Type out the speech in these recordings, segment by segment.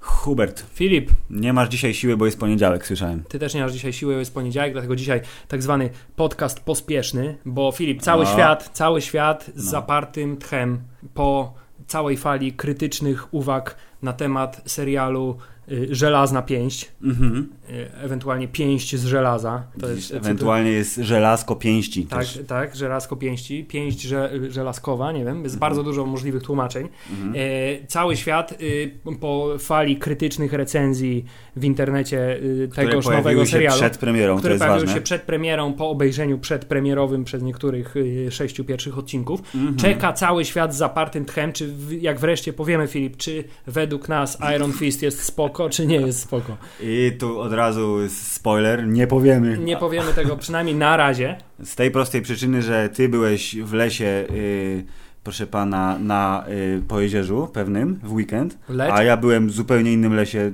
Hubert, Filip, nie masz dzisiaj siły, bo jest poniedziałek, słyszałem. ty też nie masz dzisiaj siły, jest poniedziałek, dlatego dzisiaj tak zwany podcast pospieszny, bo Filip, cały No. świat, cały świat z No. zapartym tchem po całej fali krytycznych uwag na temat serialu y, Żelazna Pięść, Mhm. Y, ewentualnie Pięść z żelaza. To jest, ewentualnie jest żelazko pięści Tak, też. tak, żelazko pięści, pięść że, żelazkowa, nie wiem, Mhm. jest bardzo dużo możliwych tłumaczeń. E, cały świat y, po fali krytycznych recenzji w internecie które tegoż nowego się serialu, przed premierą, które pojawiły ważne. się przed premierą, po obejrzeniu przedpremierowym przez niektórych y, sześciu pierwszych odcinków. Mhm. Czeka cały świat z zapartym tchem, czy w, jak wreszcie powiemy Filip, czy według nas Iron Fist jest spoko, czy nie jest spoko. I tu od razu spoiler, nie powiemy. Nie powiemy tego przynajmniej na razie. Z tej prostej przyczyny, że ty byłeś w lesie, y, proszę pana, na y, Pojezierzu pewnym w weekend, Lecz a ja byłem w zupełnie innym lesie,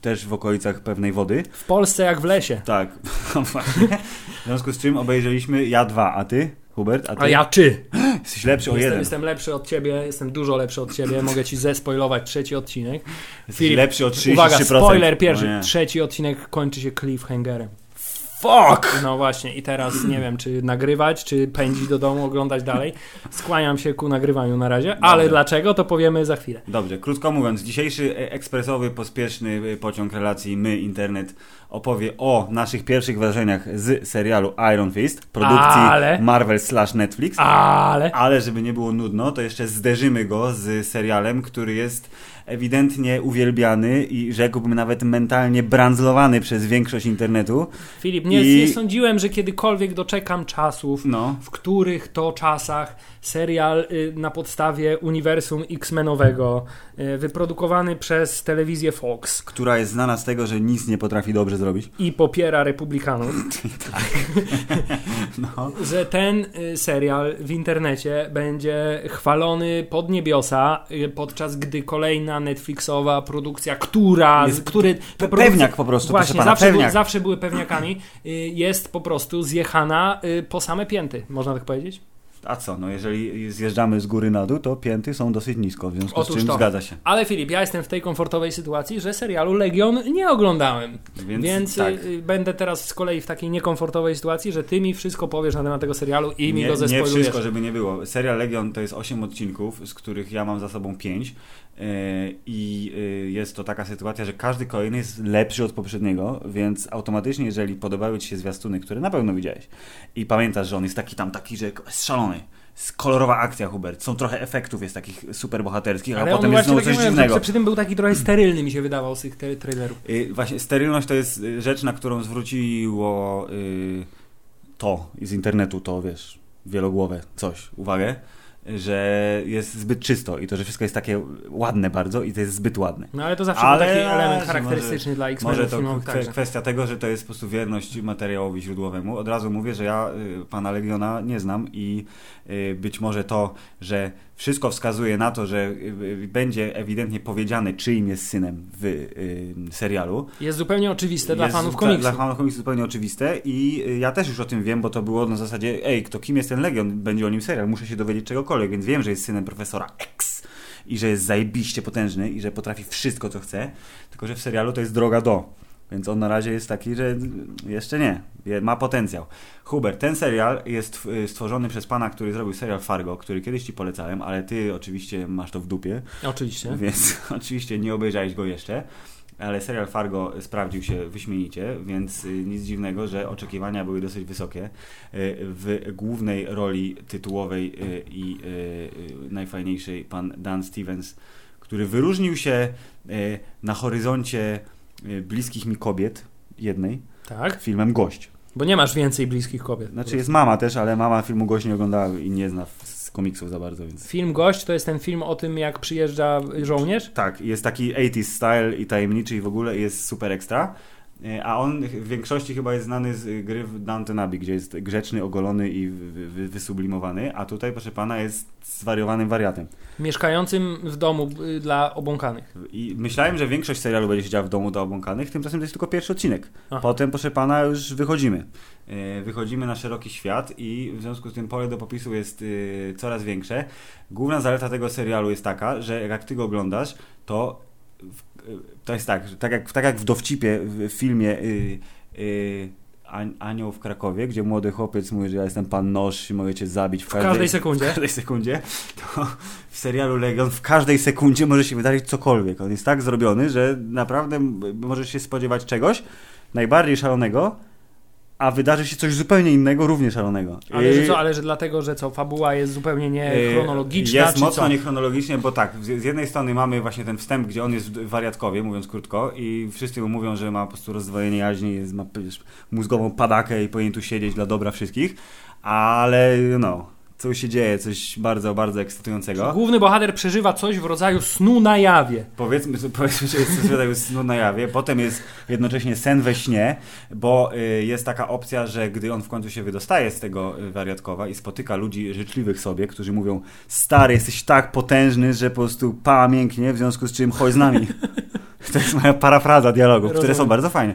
też w okolicach pewnej wody. w Polsce jak w lesie. Tak, właśnie. W związku z czym obejrzeliśmy ja dwa, a ty, Hubert, a ty? A ja czy? Jesteś lepszy o Jestem, jeden. jestem lepszy od ciebie, jestem dużo lepszy od ciebie. Mogę ci zespoilować trzeci odcinek. Jesteś Filip, lepszy o 33%. Uwaga, spoiler pierwszy. nie. Trzeci odcinek kończy się cliffhangerem. Fuck! No właśnie, i teraz nie wiem, czy nagrywać, czy pędzić do domu, oglądać dalej. Skłaniam się ku nagrywaniu na razie, ale Dobrze. dlaczego, to powiemy za chwilę. Dobrze, krótko mówiąc, dzisiejszy e- ekspresowy, pospieszny e, pociąg relacji My Internet opowie o naszych pierwszych wrażeniach z serialu Iron Fist, produkcji Ale- Marvel slash Netflix. Ale... Ale żeby nie było nudno, to jeszcze zderzymy go z serialem, który jest ewidentnie uwielbiany i rzekłbym nawet mentalnie brandzlowany przez większość internetu. Filip, nie, I- nie sądziłem, że kiedykolwiek doczekam czasów, No, w których to czasach serial y, na podstawie uniwersum X-Menowego, y, wyprodukowany przez telewizję Fox która jest znana z tego, że nic nie potrafi dobrze zrobić. i popiera republikanów, No. że ten y, serial w internecie będzie chwalony pod niebiosa, podczas gdy kolejna Netflixowa produkcja, która, Jest który Pe- pewniak po prostu, Właśnie, zawsze, były, zawsze były pewniakami, y, jest po prostu zjechana y, po same pięty, można tak powiedzieć? A co, no jeżeli zjeżdżamy z góry na dół, to pięty są dosyć nisko, w związku Otóż z czym to. zgadza się. Ale Filip, ja jestem w tej komfortowej sytuacji, że serialu Legion nie oglądałem. Więc, Więc, tak. y, będę teraz z kolei w takiej niekomfortowej sytuacji, że ty mi wszystko powiesz na temat tego serialu i mi nie, go nie zespoilujesz. wszystko, żeby nie było. Serial Legion to jest 8 odcinków, z których ja mam za sobą 5 i y, jest to taka sytuacja, że każdy kolejny jest lepszy od poprzedniego, więc automatycznie, jeżeli podobały Ci się zwiastuny, które na pewno widziałeś i pamiętasz, że on jest taki tam, taki, że jest szalony, kolorowa akcja, Hubert, są trochę efektów, jest takich super bohaterskich, a potem jest znowu tak coś mówiłem, dziwnego. przy tym był taki trochę sterylny, mi się wydawał z tych trailerów. Y, Właśnie sterylność to jest y, rzecz, na którą zwróciło y, to z internetu, to wiesz, wielogłowe coś, uwagę, że jest zbyt czysto i to, że wszystko jest takie ładne bardzo i to jest zbyt ładne. No ale to zawsze Ale był taki element może- charakterystyczny dla Może X-Menów to kwe- także. kwestia tego, że to jest po prostu wierność materiałowi źródłowemu. Od razu mówię, że ja y, pana Legiona nie znam i y, być może to, że wszystko wskazuje na to, że y, y, będzie ewidentnie powiedziane, czyim jest synem w y, serialu, Jest zupełnie oczywiste dla jest fanów dla- komiksu. Dla fanów komiksu zupełnie oczywiste i y, ja też już o tym wiem, bo to było na zasadzie, ej, kto kim jest ten Legion, będzie o nim serial, muszę się dowiedzieć czegokolwiek, więc wiem, że jest synem profesora X i że jest zajebiście potężny i że potrafi wszystko, co chce, tylko że w serialu to jest droga do. Więc on na razie jest taki, że jeszcze nie, ma potencjał. Hubert, ten serial jest y, stworzony przez pana, który zrobił serial Fargo, który kiedyś ci polecałem, ale ty oczywiście masz to w dupie. Oczywiście. Więc oczywiście nie obejrzałeś go jeszcze, ale serial Fargo sprawdził się wyśmienicie, więc y, nic dziwnego, że oczekiwania były dosyć wysokie. Y, W głównej roli tytułowej i najfajniejszej pan Dan Stevens, który wyróżnił się na horyzoncie bliskich mi kobiet, jednej, Tak? filmem Gość. Bo nie masz więcej bliskich kobiet. Znaczy jest mama też, ale mama filmu Gość nie oglądała i nie zna z komiksów za bardzo, więc... Film Gość to jest ten film o tym, jak przyjeżdża żołnierz? Tak, jest taki 80s style i tajemniczy i w ogóle jest super ekstra. E, A on w większości chyba jest znany z gry w Downton Abbey, gdzie jest grzeczny, ogolony i wy- wy- wysublimowany, a tutaj, proszę pana, jest zwariowanym wariatem. Mieszkającym w domu dla obłąkanych. I myślałem, że większość serialu będzie się działa w domu do obłąkanych, tymczasem to jest tylko pierwszy odcinek. Aha. Potem, proszę pana, już wychodzimy. E, Wychodzimy na szeroki świat i w związku z tym pole do popisu jest y, coraz większe. Główna zaleta tego serialu jest taka, że jak ty go oglądasz, to to jest tak, że tak jak, tak jak w dowcipie w filmie y, y, An- Anioł w Krakowie, gdzie młody chłopiec mówi, że ja jestem pan noż i mogę cię zabić w W każdej sekundzie. w każdej sekundzie, to w serialu Legion w każdej sekundzie może się wydarzyć cokolwiek. On jest tak zrobiony, że naprawdę możesz się spodziewać czegoś najbardziej szalonego, a wydarzy się coś zupełnie innego, równie szalonego. Ale że co, ale że dlatego, że co, fabuła jest zupełnie nie Yy, chronologiczna, Jest mocno co? niechronologicznie, bo tak, z jednej strony mamy właśnie ten wstęp, gdzie on jest w- wariatkowie, mówiąc krótko, i wszyscy mu mówią, że ma po prostu rozdwojenie jaźni, jest, ma mózgową padakę i powinien tu siedzieć dla dobra wszystkich, ale no, coś się dzieje, coś bardzo, bardzo ekscytującego. Główny bohater przeżywa coś w rodzaju snu na jawie. Powiedzmy, powiedzmy, że jest coś w rodzaju snu na jawie, potem jest jednocześnie sen we śnie, bo y, jest taka opcja, że gdy on w końcu się wydostaje z tego y, wariatkowa i spotyka ludzi życzliwych sobie, którzy mówią, stary, jesteś tak potężny, że po prostu pa mięknie, w związku z czym chodź z nami. To jest moja parafraza dialogów, które są Rozumiem. bardzo fajne.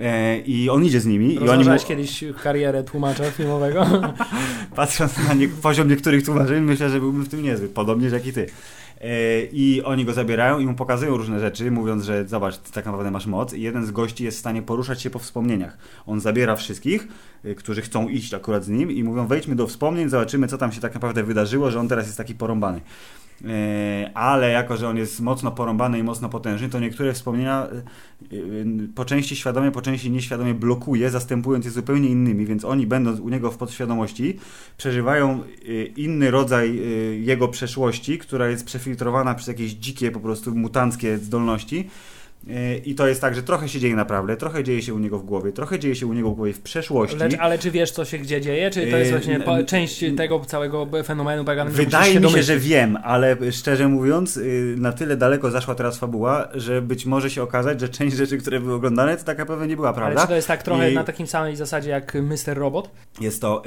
E, I on idzie z nimi i oni mu, Rozważałeś kiedyś karierę tłumacza filmowego? patrząc na nie, poziom niektórych tłumaczeń, myślę, że byłbym w tym niezły, podobnie jak i ty. E, I oni go zabierają i mu pokazują różne rzeczy, mówiąc, że zobacz, ty tak naprawdę masz moc. I jeden z gości jest w stanie poruszać się po wspomnieniach. On zabiera wszystkich, y, którzy chcą iść akurat z nim i mówią, wejdźmy do wspomnień, zobaczymy, co tam się tak naprawdę wydarzyło, że on teraz jest taki porąbany. E, Ale jako, że on jest mocno porąbany i mocno potężny, to niektóre wspomnienia y, y, po części świadomie, po części nieświadomie blokuje, zastępując je zupełnie innymi, więc oni będąc u niego w podświadomości, przeżywają inny rodzaj jego przeszłości, która jest przefiltrowana przez jakieś dzikie, po prostu mutanckie zdolności. Y, I to jest tak, że trochę się dzieje naprawdę, trochę dzieje się u niego w głowie, trochę dzieje się u niego w głowie w przeszłości. Lecz, ale czy wiesz, co się gdzie dzieje? Czy to jest Yy, właśnie po, część tego całego fenomenu Wydaje mi się, że wiem, ale szczerze mówiąc, y, na tyle daleko zaszła teraz fabuła, że być może się okazać, że część rzeczy, które były oglądane, to tak naprawdę nie była Ale prawda. czy to jest tak trochę I- na takim samej zasadzie jak Mr. Robot? Jest to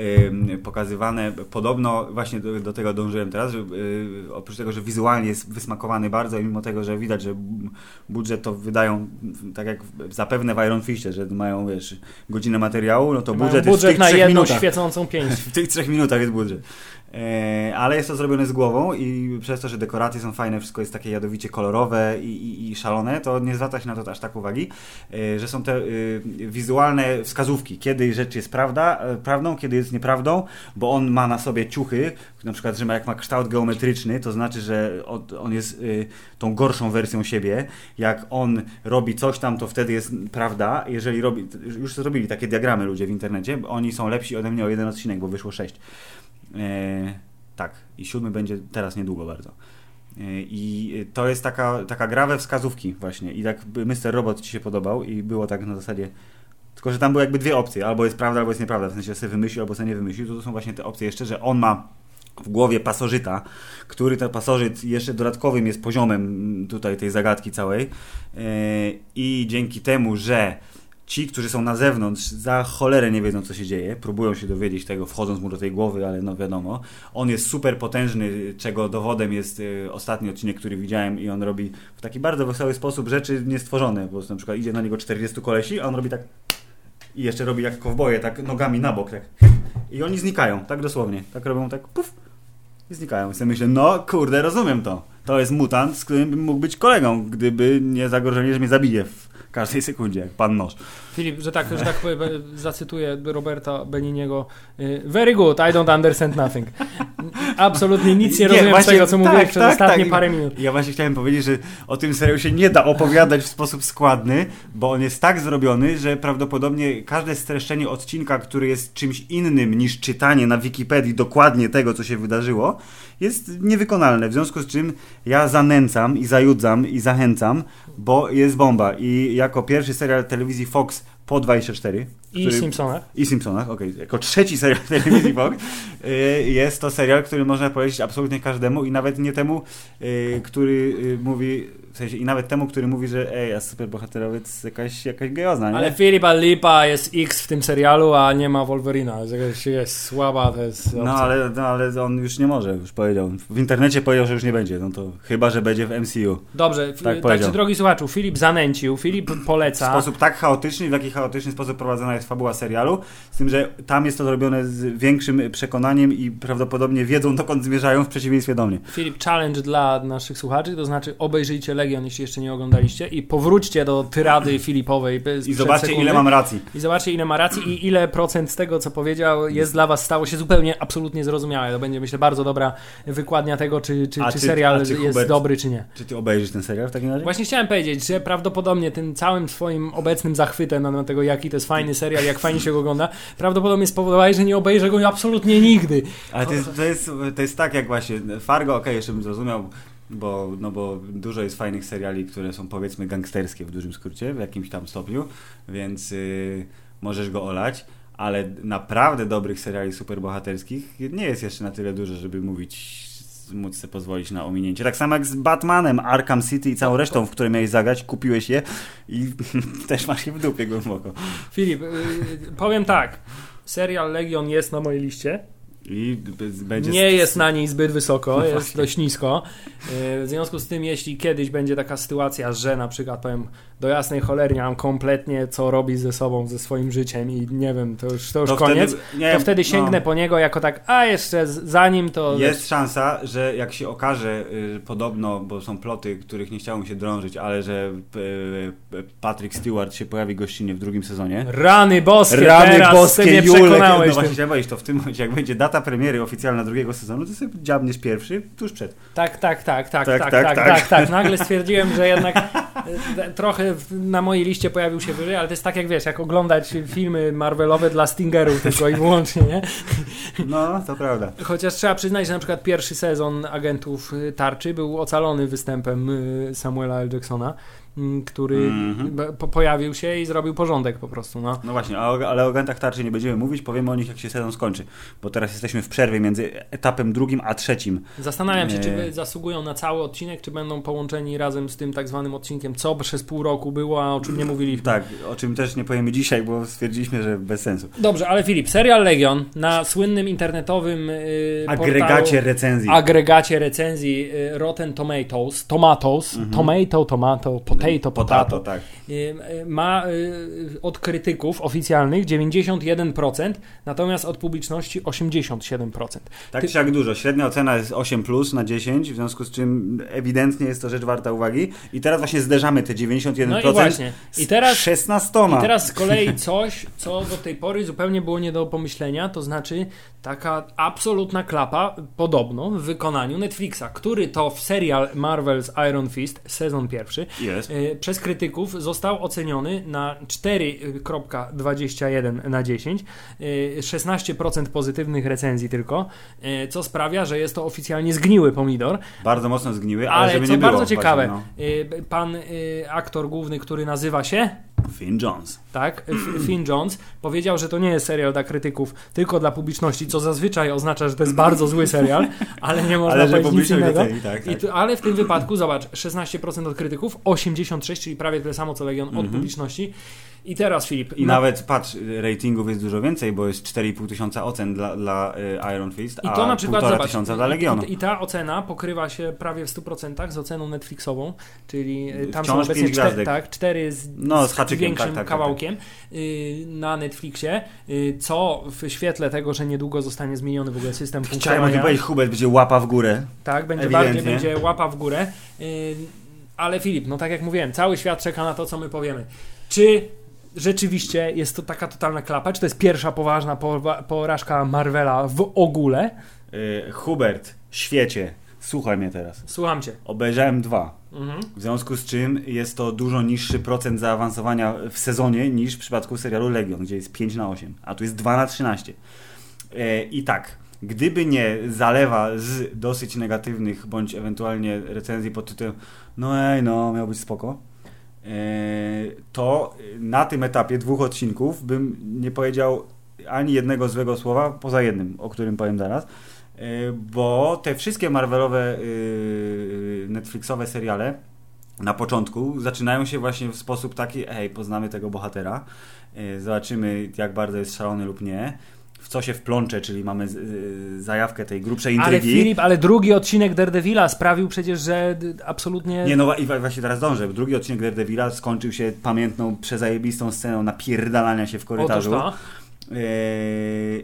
y, pokazywane podobno, właśnie do, do tego dążyłem teraz, że y, oprócz tego, że wizualnie jest wysmakowany bardzo i mimo tego, że widać, że budżet to wydają tak jak zapewne w Iron Fistie, że mają wiesz, godzinę materiału, no to Mają budżet, jest w tych na trzech jedną minutach. świecącą pięść. W tych trzech minutach jest budżet. E, ale jest to zrobione z głową i przez to, że dekoracje są fajne, wszystko jest takie jadowicie kolorowe i, i, i szalone, to nie zwraca się na to aż tak uwagi, e, że są te e, wizualne wskazówki, kiedy rzecz jest prawda, prawdą, kiedy jest nieprawdą, bo on ma na sobie ciuchy, na przykład, że ma, jak ma kształt geometryczny, to znaczy, że on, jest tą gorszą wersją siebie. Jak on robi coś tam, to wtedy jest prawda. Jeżeli robi, już zrobili takie diagramy ludzie w internecie, oni są lepsi ode mnie o jeden odcinek, bo wyszło sześć. E, tak, i siódmy będzie teraz niedługo bardzo. E, I to jest taka, taka gra we wskazówki właśnie. I tak Mr. Robot ci się podobał i było tak na zasadzie tylko, że tam były jakby dwie opcje. Albo jest prawda, albo jest nieprawda. W sensie sobie wymyślił, albo sobie nie wymyślił. To, to są właśnie te opcje jeszcze, że on ma w głowie pasożyta, który ten pasożyt jeszcze dodatkowym jest poziomem tutaj tej zagadki całej. E, I dzięki temu, że ci, którzy są na zewnątrz, za cholerę nie wiedzą, co się dzieje, próbują się dowiedzieć tego, wchodząc mu do tej głowy, ale no wiadomo. On jest super potężny, czego dowodem jest y, ostatni odcinek, który widziałem i on robi w taki bardzo wesoły sposób rzeczy niestworzone. Prostu na przykład idzie na niego 40 kolesi, a on robi tak i jeszcze robi jak kowboje, tak nogami na bok, tak. I oni znikają, tak dosłownie. Tak robią, tak puf i znikają. I sobie myślę, no kurde, rozumiem to. To jest mutant, z którym bym mógł być kolegą, gdyby nie zagrożenie, że mnie zabije w każdej sekundzie, jak pan noż. Filip, że tak, że tak powiem, zacytuję Roberta Beniniego. y, Very good, I don't understand nothing. Absolutnie nic nie, Nie, rozumiem z właśnie, tego, co mówiłeś tak, przez tak, ostatnie tak. parę minut. Ja właśnie chciałem powiedzieć, że o tym serialu się nie da opowiadać w sposób składny, bo on jest tak zrobiony, że prawdopodobnie każde streszczenie odcinka, który jest czymś innym niż czytanie na Wikipedii dokładnie tego, co się wydarzyło, jest niewykonalne. W związku z czym ja zanęcam i zajudzam i zachęcam, bo jest bomba. I jako pierwszy serial telewizji Fox po 24, I który- Simpsonach. i Simpsonach, okej. Jako trzeci serial telewizji Fox y, jest to serial, który można polecić absolutnie każdemu i nawet nie temu, y, który y, mówi W sensie, I nawet temu, który mówi, że ej, a superbohaterowie to jest jakaś, jakaś gejozna, nie? Ale Filipa Lipa jest X w tym serialu, a nie ma Wolverina. Jest jakaś jest słaba, to jest No ale, no ale on już nie może, już powiedział. W internecie powiedział, że już nie będzie, no to chyba, że będzie w MCU. Dobrze, Tak tak, czy drogi słuchaczu, Filip zanęcił, Filip W poleca. sposób tak chaotyczny, w jaki chaotyczny sposób prowadzona jest fabuła serialu, z tym, że tam jest to zrobione z większym przekonaniem i prawdopodobnie wiedzą, dokąd zmierzają w przeciwieństwie do mnie. Filip, challenge dla naszych słuchaczy, to znaczy obejrzyjcie Legion, jeśli jeszcze nie oglądaliście i powróćcie do tyrady Filipowej. I zobaczcie, ile mam racji. I zobaczcie, ile ma racji i ile procent z tego, co powiedział, jest dla was stało się zupełnie, absolutnie zrozumiałe. To będzie, myślę, bardzo dobra wykładnia tego, czy, czy, czy czy- serial czy jest Hubert- dobry, czy nie. Czy ty obejrzysz ten serial w takim razie? Właśnie chciałem powiedzieć, że prawdopodobnie tym całym swoim obecnym zachwytem na temat tego, jaki to jest fajny serial, jak fajnie się go ogląda, prawdopodobnie spowodowałeś, że nie obejrzę go absolutnie nigdy. Ale to jest, to jest, to jest tak jak właśnie Fargo, okej, jeszcze bym zrozumiał, bo, no bo dużo jest fajnych seriali, które są powiedzmy gangsterskie w dużym skrócie, w jakimś tam stopniu, więc yy, możesz go olać, ale naprawdę dobrych seriali superbohaterskich nie jest jeszcze na tyle dużo, żeby mówić, móc sobie pozwolić na ominięcie. Tak samo jak z Batmanem, Arkham City i całą resztą, w której miałeś zagrać, kupiłeś je i też masz je w dupie głęboko. Filip, yy, powiem tak. Serial Legion jest na mojej liście. I będzie Nie jest na niej zbyt wysoko, No jest właśnie. dość nisko. Yy, W związku z tym, jeśli kiedyś będzie taka sytuacja, że na przykład powiem do jasnej cholery nie mam kompletnie co robić ze sobą, ze swoim życiem i nie wiem, to już, to już To koniec, wtedy- nie, to wtedy sięgnę no. po niego jako tak, a jeszcze zanim to... Jest szansa, że jak się okaże y, podobno, bo są ploty, których nie chciało mi się drążyć, ale że y, y, Patrick Stewart się pojawi gościnnie w drugim sezonie. Rany boskie, Rany teraz boskie, ty mnie Julek. przekonałeś. No właśnie chciałem to w tym momencie, jak będzie data premiery oficjalna drugiego sezonu, to sobie dziabniesz pierwszy, tuż przed. Tak, tak, tak, tak, Tak, tak, tak, tak, tak. tak, tak. Nagle stwierdziłem, że jednak e, trochę na mojej liście pojawił się wyżej, ale to jest tak jak wiesz, jak oglądać filmy Marvelowe dla Stingerów tylko i wyłącznie, nie? No, to prawda. Chociaż trzeba przyznać, że na przykład pierwszy sezon Agentów Tarczy był ocalony występem y, Samuela L. Jacksona, który Mhm. b- po, pojawił się i zrobił porządek po prostu, no. No właśnie, ale o agentach tarczy nie będziemy mówić, powiemy o nich jak się sezon skończy, bo teraz jesteśmy w przerwie między etapem drugim a trzecim. Zastanawiam się, czy by zasługują na cały odcinek, czy będą połączeni razem z tym tak zwanym odcinkiem, co przez pół roku było, a o czym nie mówiliśmy. Tak, o czym też nie powiemy dzisiaj, bo stwierdziliśmy, że bez sensu. Dobrze, ale Filip, serial Legion na słynnym internetowym y, Agregacie portalu, recenzji. agregacie recenzji y, Rotten Tomatoes, Tomatoes, Mhm. tomato, tomato, potato, potato, tak. y, ma y, od krytyków oficjalnych 91%, natomiast od publiczności 87%. Tak Ty- czy jak dużo. Średnia ocena jest 8 plus na 10, w związku z czym ewidentnie jest to rzecz warta uwagi. I teraz właśnie zderzamy te 91% No i właśnie. I z teraz 16. I teraz z kolei coś, co do tej pory zupełnie było nie do pomyślenia, to znaczy taka absolutna klapa, podobno w wykonaniu Netflixa, który to w serial Marvel's Iron Fist, sezon pierwszy, Jest. E, przez krytyków został oceniony na 4,21 na 10, e, 16% pozytywnych recenzji tylko, e, co sprawia, że jest to oficjalnie zgniły pomidor, Bardzo mocno zgniły, ale, ale żeby co nie było. bardzo ciekawe, Właśnie, e, pan e, aktor główny, który nazywa się no. Finn Jones. tak, Finn Jones powiedział, że to nie jest serial dla krytyków, tylko dla publiczności, co zazwyczaj oznacza, że to jest bardzo zły serial, ale nie można Ale powiedzieć nic innego. doceni, tak, tak. tu, ale w tym wypadku, zobacz, 16% od krytyków, 86%, czyli prawie tyle samo co Legion od publiczności. I teraz Filip. I na- nawet, patrz, ratingów jest dużo więcej, bo jest 4,5 tysiąca ocen dla, dla y, Iron Fist, i a to na przykład, 1,5 zobacz, tysiąca dla Legionu. I, I ta ocena pokrywa się prawie w 100% z oceną Netflixową, czyli y, tam Wciąż są obecnie pięć cztery, gwiazdek. tak, cztery z, No, z z haczykiem, większym tak, tak, tak, kawałkiem y, na Netflixie, co w świetle tego, że niedługo zostanie zmieniony w ogóle system Chciałem o tym funkcjonowania, powiedzieć, Hubert będzie łapa w górę. tak, będzie Ewidentnie. bardziej, będzie łapa w górę, ale Filip, no tak jak mówiłem, cały świat czeka na to, co my powiemy. Czy rzeczywiście jest to taka totalna klapa, czy to jest pierwsza poważna powa- porażka Marvela w ogóle? Y, Hubert, świecie, słuchaj mnie teraz. Słucham cię. Obejrzałem dwa. Mhm. W związku z czym jest to dużo niższy procent zaawansowania w sezonie niż w przypadku serialu Legion, gdzie jest 5 na 8, a tu jest 2 na 13. E, I tak, gdyby nie zalewa z dosyć negatywnych bądź ewentualnie recenzji pod tytułem no ej, no, miał być spoko, to na tym etapie dwóch odcinków bym nie powiedział ani jednego złego słowa, poza jednym, o którym powiem zaraz, e, bo te wszystkie Marvelowe, Netflixowe seriale na początku zaczynają się właśnie w sposób taki, hej, poznamy tego bohatera, zobaczymy jak bardzo jest szalony lub nie, w co się wplącze, czyli mamy yy, zajawkę tej grubszej Ale intrygi. Filip, ale drugi odcinek Daredevila sprawił przecież, że absolutnie... Nie, no i właśnie teraz dążę. Drugi odcinek Daredevila skończył się pamiętną, przezajebistą sceną napierdalania się w Otóż korytarzu. to. Yy,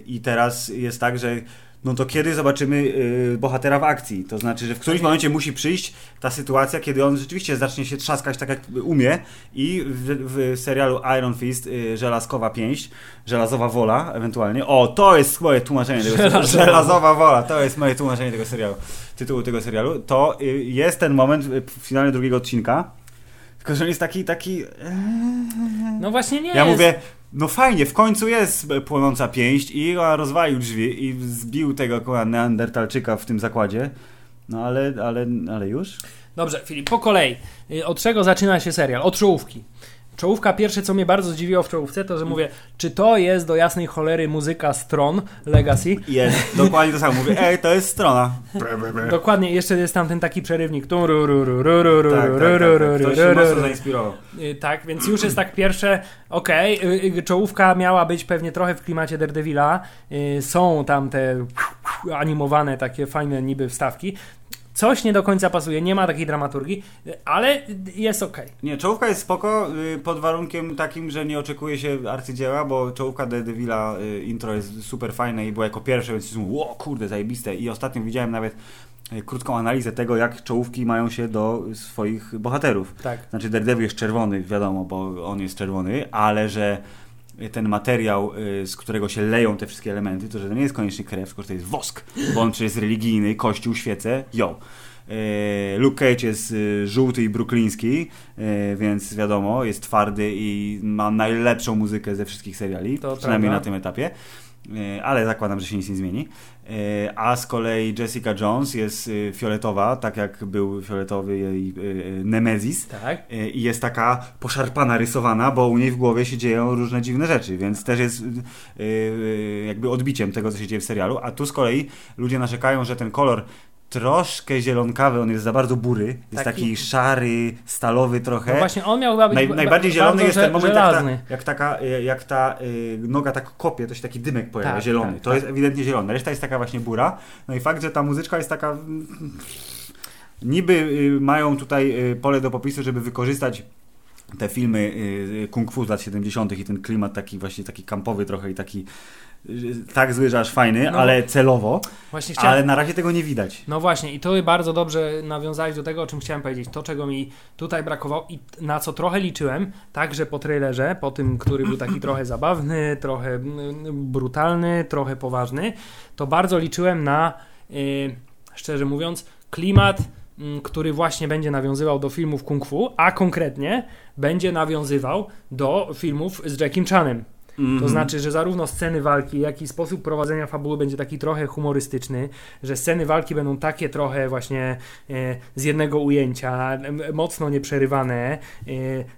I teraz jest tak, że no to kiedy zobaczymy yy, bohatera w akcji? To znaczy, że w którymś momencie musi przyjść ta sytuacja, kiedy on rzeczywiście zacznie się trzaskać tak jak umie i w, w serialu Iron Fist yy, żelazkowa pięść, żelazowa wola ewentualnie. O, to jest moje tłumaczenie tego serialu. Żelazowa. Wola, to jest moje tłumaczenie tego serialu, tytułu tego serialu. To yy, jest ten moment y, w finale drugiego odcinka, tylko że on jest taki, taki... No właśnie nie Ja jest. mówię, no fajnie, w końcu jest płonąca pięść i rozwalił drzwi i zbił tego koła neandertalczyka w tym zakładzie. No ale, ale, ale już? Dobrze, Filip, po kolei. Y, Od czego zaczyna się serial? Od czołówki. Czołówka, pierwsze co mnie bardzo zdziwiło w czołówce, to że mówię, czy to jest do jasnej cholery muzyka Stron Legacy? Jest, dokładnie to samo. Mówię, ej, to jest strona. Dokładnie, jeszcze jest tam ten taki przerywnik. Tak, tak, tak, mocno zainspirował. Tak, więc już jest tak pierwsze, okej, y, y, czołówka miała być pewnie trochę w klimacie Daredevila, y, są tam te animowane takie fajne niby wstawki, coś nie do końca pasuje, nie ma takiej dramaturgii, ale jest okej. Nie, czołówka jest spoko, y, pod warunkiem takim, że nie oczekuje się arcydzieła, bo czołówka Daredevila y, intro jest super fajne i było jako pierwsze, więc o kurde, zajebiste. I ostatnio widziałem nawet y, krótką analizę tego, jak czołówki mają się do swoich bohaterów. Tak. Znaczy Daredevil jest czerwony, wiadomo, bo on jest czerwony, ale że ten materiał, y, z którego się leją te wszystkie elementy, to że to nie jest koniecznie krew, tylko że to jest wosk, bo on przecież jest religijny, kościół, świece, yo. Y, Luke Cage jest y, żółty i brukliński, więc wiadomo, jest twardy i ma najlepszą muzykę ze wszystkich seriali, To przynajmniej prawda. na tym etapie. Y, Ale zakładam, że się nic nie zmieni. Y, A z kolei Jessica Jones jest y, fioletowa, tak jak był fioletowy jej Nemezis. Tak. I jest taka poszarpana, rysowana, bo u niej w głowie się dzieją różne dziwne rzeczy, więc też jest jakby odbiciem tego, co się dzieje w serialu. A tu z kolei ludzie narzekają, że ten kolor troszkę zielonkawy, on jest za bardzo bury, jest Taki- taki szary, stalowy trochę. No właśnie on miał być Naj, ba- najbardziej ba- zielony jest ten moment, jak ta, jak, taka, y, jak ta y, noga tak kopie, to się taki dymek pojawia, Tak, zielony. tak, to tak. jest ewidentnie zielone. Reszta jest taka właśnie bura. No i fakt, że ta muzyczka jest taka... mm, Niby y, mają tutaj y, pole do popisu, żeby wykorzystać te filmy kung fu z lat 70. i ten klimat taki właśnie taki kampowy trochę i taki tak zły, że aż fajny, No. ale celowo, Właśnie chciałem... ale na razie tego nie widać. No właśnie, i to bardzo dobrze nawiązałeś do tego, o czym chciałem powiedzieć. To, czego mi tutaj brakowało i na co trochę liczyłem, także po trailerze, po tym, który był taki trochę zabawny, trochę brutalny, trochę poważny, to bardzo liczyłem na, y, szczerze mówiąc, klimat, który właśnie będzie nawiązywał do filmów kung fu, a konkretnie będzie nawiązywał do filmów z Jackiem Chanem. To Mhm. znaczy, że zarówno sceny walki, jak i sposób prowadzenia fabuły będzie taki trochę humorystyczny, że sceny walki będą takie trochę właśnie e, z jednego ujęcia, mocno nieprzerywane, e,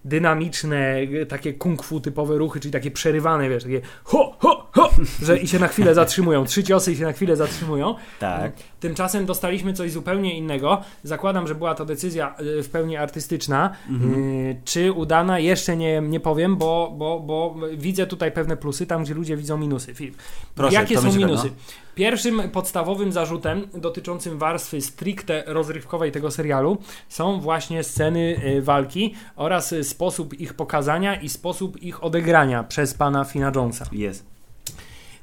dynamiczne, takie kung fu typowe ruchy, czyli takie przerywane, wiesz, takie ho, ho, ho, że i się na chwilę zatrzymują, trzy ciosy i się na chwilę zatrzymują. Tak. Tymczasem dostaliśmy coś zupełnie innego. Zakładam, że była to decyzja y, w pełni artystyczna. Y, Czy udana? Jeszcze nie, nie powiem, bo, bo, bo widzę tutaj pewne plusy, tam gdzie ludzie widzą minusy. Filip, Proszę, jakie są minusy? Pierwszym podstawowym zarzutem dotyczącym warstwy stricte rozrywkowej tego serialu są właśnie sceny y, walki oraz sposób ich pokazania i sposób ich odegrania przez pana Fina Jonesa. Jest.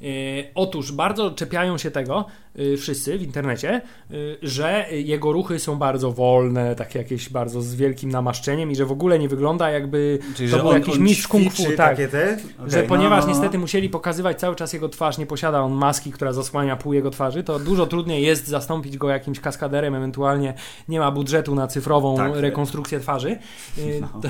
Y, Otóż bardzo czepiają się tego y, wszyscy w internecie, y, że jego ruchy są bardzo wolne, takie jakieś bardzo z wielkim namaszczeniem i że w ogóle nie wygląda jakby Czyli, to że był on, jakiś on mistrz kung fu. Tak. te? Że Okej, ponieważ no, no, no. niestety musieli pokazywać cały czas jego twarz, nie posiada on maski, która zasłania pół jego twarzy, to dużo trudniej jest zastąpić go jakimś kaskaderem, ewentualnie nie ma budżetu na cyfrową Tak. rekonstrukcję twarzy. No.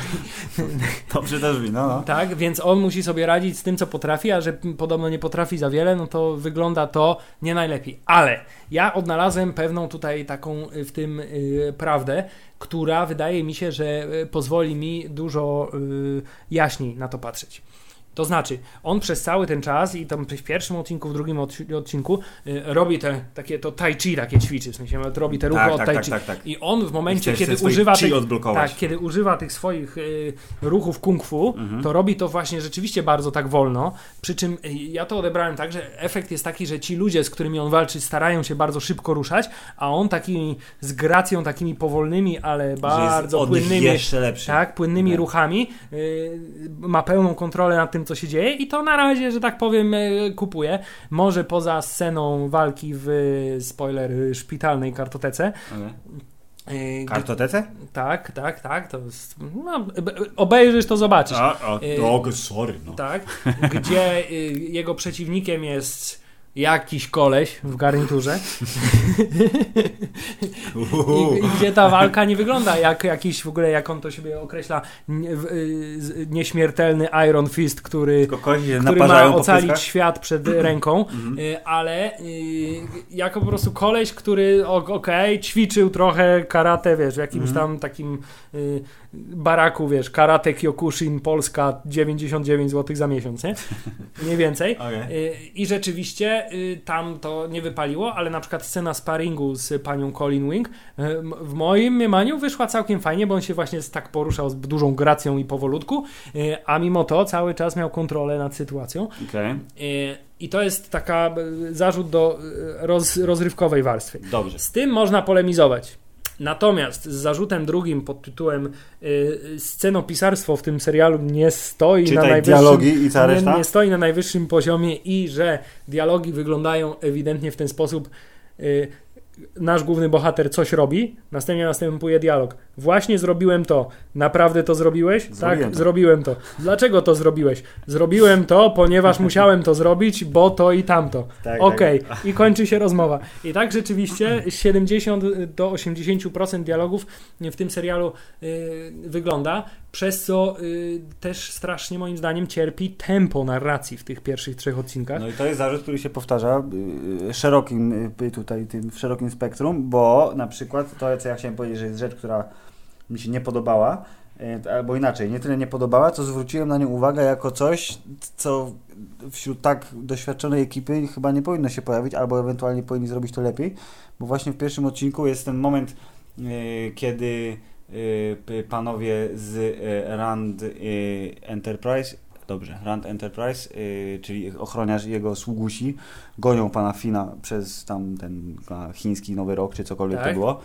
Dobrze też brzmi, no, no. tak, więc on musi sobie radzić z tym, co potrafi, a że podobno nie potrafi za wiele, no to wygląda to nie najlepiej. Ale ja odnalazłem pewną tutaj taką y, w tym y, prawdę, która wydaje mi się, że y, pozwoli mi dużo y, jaśniej na to patrzeć. To znaczy, on przez cały ten czas i tam w pierwszym odcinku, w drugim odcinku y, robi te takie to tai chi takie ćwiczy, w sensie robi te ruchy Tak, od tak, tai tak, chi. tak, tak. I on w momencie, kiedy używa tych, tak, kiedy używa tych swoich y, ruchów kung fu, Mhm. to robi to właśnie rzeczywiście bardzo tak wolno. Przy czym y, ja to odebrałem tak, że efekt jest taki, że ci ludzie, z którymi on walczy, starają się bardzo szybko ruszać, a on takimi z gracją, takimi powolnymi, ale bardzo nich płynnymi. Tak, płynnymi Tak. ruchami y, ma pełną kontrolę nad tym, co się dzieje i to na razie, że tak powiem, y, kupuje. Może poza sceną walki w, spoiler, y, szpitalnej kartotece. Y, Kartotece? tak, tak, tak, to jest, no, obejrzysz, to zobaczysz. A, a, o, sorry, no. Tak, gdzie jego przeciwnikiem jest jakiś koleś w garniturze I, i gdzie ta walka nie wygląda jak jakiś w ogóle, jak on to sobie określa, nie, y, nieśmiertelny Iron Fist, który który ma ocalić świat przed ręką, Mhm. y, ale y, jako po prostu koleś, który okej, ćwiczył trochę karate, wiesz, w jakimś Mhm. tam takim baraku, wiesz, karate Kyokushin Polska 99 zł za miesiąc, nie? Mniej więcej. Okej. Y, I rzeczywiście y, tam to nie wypaliło, ale na przykład scena sparingu z panią Colin Wing y, w moim mniemaniu wyszła całkiem fajnie, bo on się właśnie tak poruszał z dużą gracją i powolutku, y, a mimo to cały czas miał kontrolę nad sytuacją. Okej. Y, I to jest taka zarzut do roz, rozrywkowej warstwy. Dobrze. Z tym można polemizować. Natomiast z zarzutem drugim pod tytułem y, scenopisarstwo w tym serialu nie stoi na Czytaj najwyższym dialogi i nie, reszta? nie stoi na najwyższym poziomie i że dialogi wyglądają ewidentnie w ten sposób. y, nasz główny bohater coś robi, następnie następuje dialog. Właśnie zrobiłem to. Naprawdę to zrobiłeś? Zrobiłem tak, to. zrobiłem to. Dlaczego to zrobiłeś? Zrobiłem to, ponieważ musiałem to zrobić, bo to i tamto. Tak, Okej, i kończy się rozmowa. I tak rzeczywiście 70 do 80% dialogów w tym serialu y, wygląda, przez co y, też strasznie moim zdaniem cierpi tempo narracji w tych pierwszych trzech odcinkach. No i to jest zarzut, który się powtarza y, szerokim y, tutaj, tym, w szerokim spektrum, bo na przykład to, co ja chciałem powiedzieć, że jest rzecz, która mi się nie podobała, y, albo inaczej, nie tyle nie podobała, co zwróciłem na nią uwagę jako coś, co wśród tak doświadczonej ekipy chyba nie powinno się pojawić, albo ewentualnie powinni zrobić to lepiej, bo właśnie w pierwszym odcinku jest ten moment, y, kiedy y, panowie z y, Rand y, Enterprise Dobrze, Rand Enterprise, y, czyli ochroniarz jego sługusi, gonią pana Fina przez tam ten chiński Nowy Rok, czy cokolwiek Tak. to było.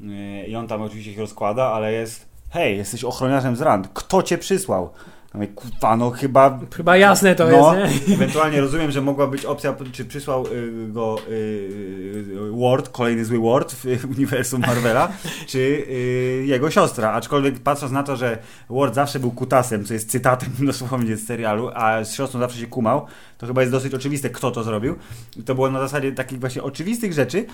Y, I on tam oczywiście ich rozkłada, ale jest hej, jesteś ochroniarzem z Rand, kto cię przysłał? Ja mówię, kurwa, no chyba... Chyba jasne to no, jest, nie? Ewentualnie rozumiem, że mogła być opcja, czy przysłał y, go y, y, Ward, kolejny zły Ward w uniwersum Marvela, czy y, jego siostra. Aczkolwiek patrząc na to, że Ward zawsze był kutasem, co jest cytatem dosłownie z serialu, a z siostrą zawsze się kumał, to chyba jest dosyć oczywiste, kto to zrobił. I to było na zasadzie takich właśnie oczywistych rzeczy.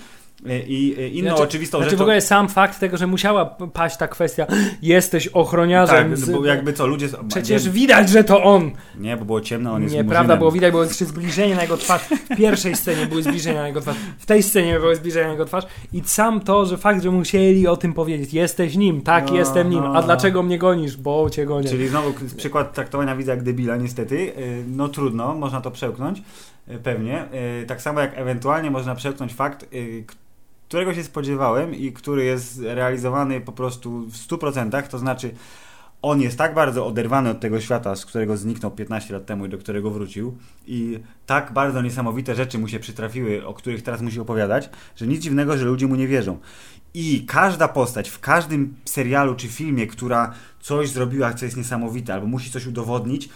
Y, I y, inną Znaczy- oczywistą Znaczy w rzeczą... ogóle sam fakt tego, że musiała paść ta kwestia jesteś ochroniarzem tak, z... bo jakby co, ludzie... Przecież nie, widać, że to on. nie, bo było ciemno, on jest Nieprawda, murzynem. było widać, było jeszcze zbliżenie na jego twarz. W pierwszej scenie były zbliżenia na jego twarz. W tej scenie były zbliżenia na jego twarz. I sam to, że fakt, że musieli o tym powiedzieć. Jesteś nim, tak, No, jestem nim. no, A no. dlaczego mnie gonisz? Bo cię gonię. Czyli znowu przykład traktowania widza jak debila, niestety. Y, No trudno, można to przełknąć, pewnie. Tak samo jak ewentualnie można przełknąć fakt, którego się spodziewałem i który jest realizowany po prostu w 100%, to znaczy on jest tak bardzo oderwany od tego świata, z którego zniknął 15 lat temu i do którego wrócił i tak bardzo niesamowite rzeczy mu się przytrafiły, o których teraz musi opowiadać, że nic dziwnego, że ludzie mu nie wierzą. I każda postać w każdym serialu czy filmie, która coś zrobiła, co jest niesamowite, albo musi coś udowodnić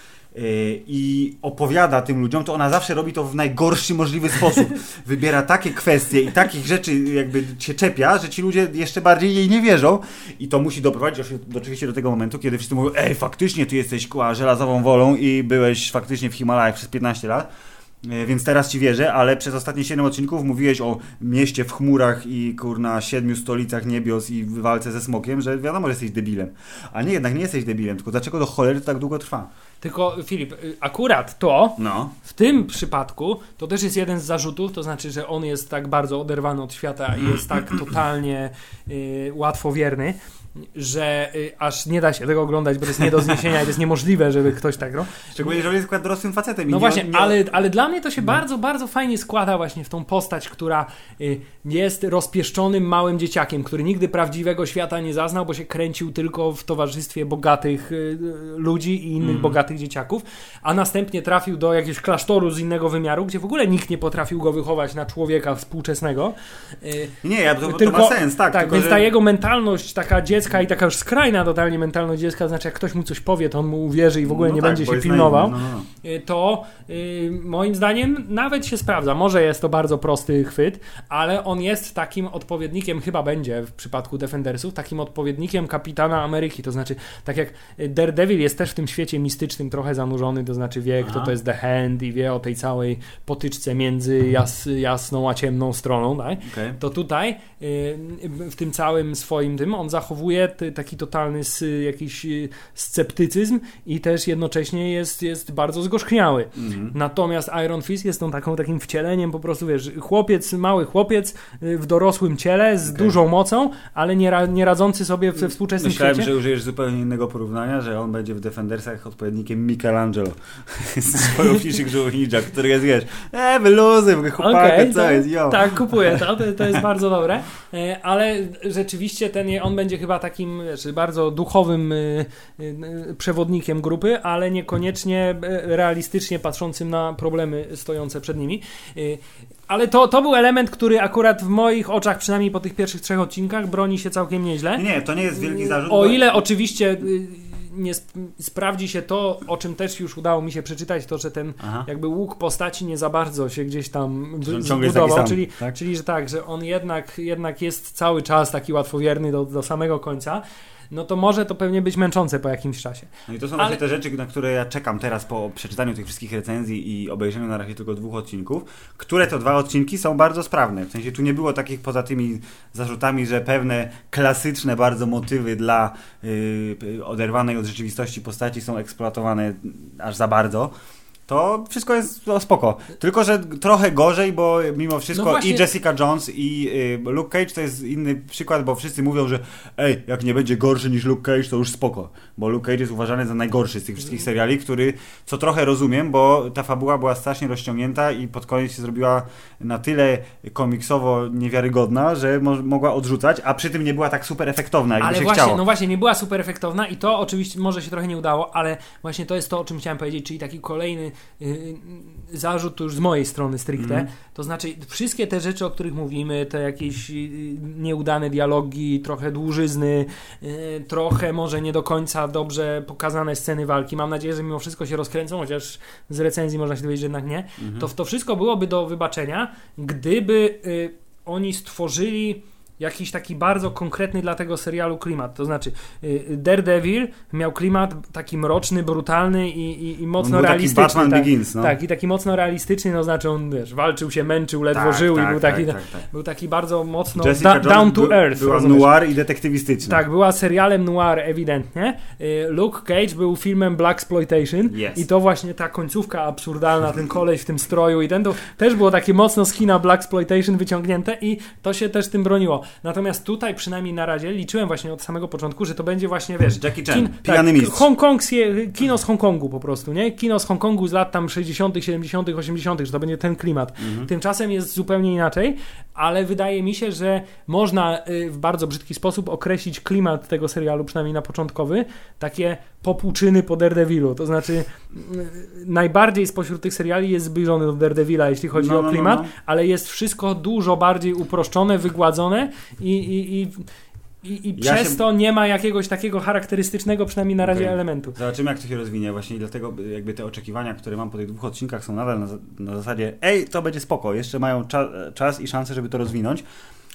i opowiada tym ludziom, to ona zawsze robi to w najgorszy możliwy sposób. Wybiera takie kwestie i takich rzeczy jakby się czepia, że ci ludzie jeszcze bardziej jej nie wierzą i to musi doprowadzić oczy- oczywiście do tego momentu, kiedy wszyscy mówią, ej, faktycznie ty jesteś kła, żelazową wolą i byłeś faktycznie w Himalajach przez 15 lat. E, Więc teraz ci wierzę, ale przez ostatnie 7 odcinków mówiłeś o mieście w chmurach i kurna siedmiu stolicach niebios i w walce ze smokiem, że wiadomo, że jesteś debilem. A nie, jednak nie jesteś debilem, tylko dlaczego do cholery to tak długo trwa? Tylko Filip, y, akurat to No. w tym przypadku to też jest jeden z zarzutów, to znaczy, że on jest tak bardzo oderwany od świata i jest tak totalnie y, łatwowierny. Że y, aż nie da się tego oglądać, bo to jest nie do zniesienia i to jest niemożliwe, żeby ktoś tak grał. Szczególnie, że jest akurat dorosłym facetem. No nie- właśnie, nie- ale, ale dla mnie to się No. bardzo, bardzo fajnie składa właśnie w tą postać, która y, jest rozpieszczonym małym dzieciakiem, który nigdy prawdziwego świata nie zaznał, bo się kręcił tylko w towarzystwie bogatych y, ludzi i innych Mhm. bogatych dzieciaków, a następnie trafił do jakiegoś klasztoru z innego wymiaru, gdzie w ogóle nikt nie potrafił go wychować na człowieka współczesnego. Y, Nie, ja, to, tylko, to ma sens, tak. tylko, więc że... ta jego mentalność taka dziecka i taka już skrajna totalnie mentalność dziecka, znaczy jak ktoś mu coś powie, to on mu uwierzy i w ogóle No nie tak, będzie się pilnował no, no. y, to y, moim zdaniem nawet się sprawdza. Może jest to bardzo prosty chwyt, ale on jest takim odpowiednikiem, chyba będzie w przypadku Defendersów, takim odpowiednikiem kapitana Ameryki. To znaczy, tak jak Daredevil jest też w tym świecie mistycznym trochę zanurzony, to znaczy wie, kto Aha. to jest The Hand i wie o tej całej potyczce między jas, jasną a ciemną stroną, tak? Okej. to tutaj y, w tym całym swoim tym on zachowuje taki totalny jakiś y, sceptycyzm i też jednocześnie jest, jest bardzo zgorzkniały. Mhm. Natomiast Iron Fist jest tą taką, takim wcieleniem po prostu, wiesz, chłopiec, mały chłopiec y, w dorosłym ciele z Okej. dużą mocą, ale nie, ra, nie radzący sobie we współczesnym Myślałem, świecie. że użyjesz zupełnie innego porównania, że on będzie w Defendersach odpowiednikiem Michelangelo z swoją Fishing Ninja, który jest, wiesz, e, wyluzy, chłopaka, Okej, co to- jest, jo. Tak, kupuję to, to, to jest bardzo dobre, E, ale rzeczywiście ten, on będzie chyba takim wiesz, bardzo duchowym y, y, y, przewodnikiem grupy, ale niekoniecznie e, realistycznie patrzącym na problemy stojące przed nimi. Ale to, to był element, który akurat w moich oczach, przynajmniej po tych pierwszych trzech odcinkach, broni się całkiem nieźle. Nie, to nie jest wielki zarzut. O ile oczywiście nie sp- sprawdzi się to, o czym też już udało mi się przeczytać, to że ten Aha. jakby łuk postaci nie za bardzo się gdzieś tam zbudował, czyli, tak? czyli że tak, że on jednak, jednak jest cały czas taki łatwowierny do, do samego końca, no to może to pewnie być męczące po jakimś czasie. No i to są Ale- właśnie te rzeczy, na które ja czekam teraz po przeczytaniu tych wszystkich recenzji i obejrzeniu na razie tylko dwóch odcinków, które to dwa odcinki są bardzo sprawne. W sensie tu nie było takich poza tymi zarzutami, że pewne klasyczne bardzo motywy dla yy, oderwanej od rzeczywistości postaci są eksploatowane aż za bardzo. To wszystko jest no, spoko. Tylko, że trochę gorzej, bo mimo wszystko No właśnie- i Jessica Jones i y, Luke Cage to jest inny przykład, bo wszyscy mówią, że ej, jak nie będzie gorszy niż Luke Cage, to już spoko. Bo Luke Cage jest uważany za najgorszy z tych wszystkich seriali, który, co trochę rozumiem, bo ta fabuła była strasznie rozciągnięta i pod koniec się zrobiła na tyle komiksowo niewiarygodna, że mo mogła odrzucać, a przy tym nie była tak super efektowna, jakby Ale się właśnie, chciało. no właśnie, nie była super efektowna i to oczywiście może się trochę nie udało, ale właśnie to jest to, o czym chciałem powiedzieć, czyli taki kolejny zarzut to już z mojej strony stricte. Mhm. To znaczy, wszystkie te rzeczy, o których mówimy, te jakieś y, nieudane dialogi, trochę dłużyzny, y, trochę może nie do końca dobrze pokazane sceny walki. Mam nadzieję, że mimo wszystko się rozkręcą, chociaż z recenzji można się dowiedzieć, że jednak nie. Mhm. To, to wszystko byłoby do wybaczenia, gdyby y, oni stworzyli jakiś taki bardzo konkretny dla tego serialu klimat. To znaczy, y, Daredevil miał klimat taki mroczny, brutalny i, i, i mocno realistyczny. Batman tak, Begins, no. tak, i taki mocno realistyczny, no znaczy on wiesz, walczył się, męczył, ledwo Tak, żył tak, i był tak, taki, tak, tak. był taki bardzo mocno da, down to by- earth. Była rozumiesz? noir i detektywistyczna. Tak, była serialem noir ewidentnie. Y, Luke Cage był filmem Black Exploitation Yes. i to właśnie ta końcówka absurdalna, ten koleś w tym stroju i ten to też było takie mocno z kina Black Exploitation wyciągnięte i to się też tym broniło. Natomiast tutaj przynajmniej na razie liczyłem właśnie od samego początku, że to będzie właśnie, wiesz, Jackie Chan, kin, pijany tak, mistrz. hongkongskie, kino z Hongkongu po prostu, nie? Kino z Hongkongu z lat tam 60., 70., 80., że to będzie ten klimat. Mhm. Tymczasem jest zupełnie inaczej, ale wydaje mi się, że można y, w bardzo brzydki sposób określić klimat tego serialu, przynajmniej na początkowy, takie popłuczyny po Daredevilu. To znaczy, y, najbardziej spośród tych seriali jest zbliżony do Daredevila, jeśli chodzi No, no, o no, klimat, no. ale jest wszystko dużo bardziej uproszczone, wygładzone i. i, i i, i Ja przez się- to nie ma jakiegoś takiego charakterystycznego, przynajmniej na razie, Okej. elementu. Zobaczymy, jak to się rozwinie. Właśnie i dlatego jakby te oczekiwania, które mam po tych dwóch odcinkach są nadal na, na zasadzie ej, to będzie spoko, jeszcze mają cza- czas i szansę, żeby to rozwinąć.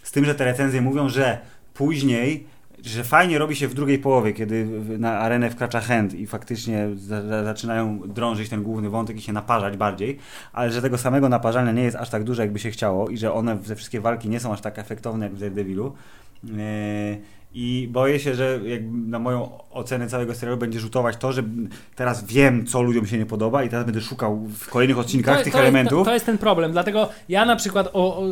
Z tym, że te recenzje mówią, że później, że fajnie robi się w drugiej połowie, kiedy na arenę wkracza Hand i faktycznie za, za, zaczynają drążyć ten główny wątek i się naparzać bardziej, ale że tego samego naparzania nie jest aż tak dużo, jakby się chciało i że one, te wszystkie walki nie są aż tak efektowne jak w Daredevilu. Yy, I boję się, że jak na moją ocenę całego serialu będzie rzutować to, że teraz wiem, co ludziom się nie podoba i teraz będę szukał w kolejnych odcinkach to, tych to elementów. Jest, to jest ten problem, dlatego ja na przykład o, o,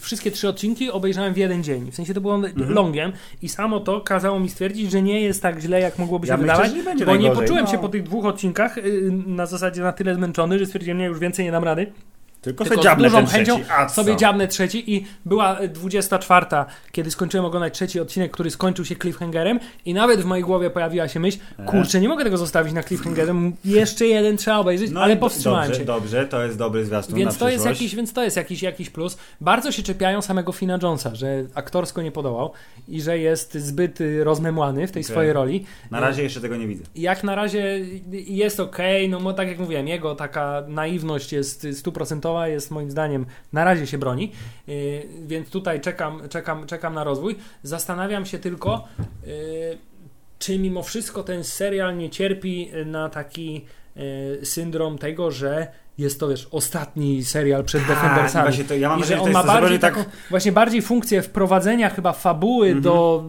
wszystkie trzy odcinki obejrzałem w jeden dzień. W sensie to było Mhm. longiem i samo to kazało mi stwierdzić, że nie jest tak źle, jak mogłoby się Ja myślę, wydawać. że nie będzie bo nie najgorzej, poczułem no. się po tych dwóch odcinkach y, na zasadzie na tyle zmęczony, że stwierdziłem, nie, już więcej nie dam rady. Tylko Tylko sobie z dużą chęcią trzeci. Sobie dziabnę trzeci i była y, 24, kiedy skończyłem oglądać trzeci odcinek, który skończył się cliffhangerem i nawet w mojej głowie pojawiła się myśl, E. kurczę, nie mogę tego zostawić na cliffhangerem, jeszcze jeden trzeba obejrzeć, No ale powstrzymałem dobrze, się. Dobrze, to jest dobry zwiastun Więc to, jest jakiś, więc to jest jakiś, jakiś plus. Bardzo się czepiają samego Fina Jonesa, że aktorsko nie podołał i że jest zbyt y, rozmemłany w tej Okej. swojej roli. Na razie jeszcze tego nie widzę. Jak na razie jest ok, no bo tak jak mówiłem, jego taka naiwność jest stuprocentowa, jest moim zdaniem na razie się broni, yy, więc tutaj czekam, czekam, czekam na rozwój. Zastanawiam się tylko, yy, czy mimo wszystko ten serial nie cierpi na taki yy, syndrom tego, że jest to, wiesz, ostatni serial przed Tak, Defendersami. właśnie to, ja mam I że on ma bardziej zrobione taką, właśnie bardziej funkcję wprowadzenia chyba fabuły Mhm. do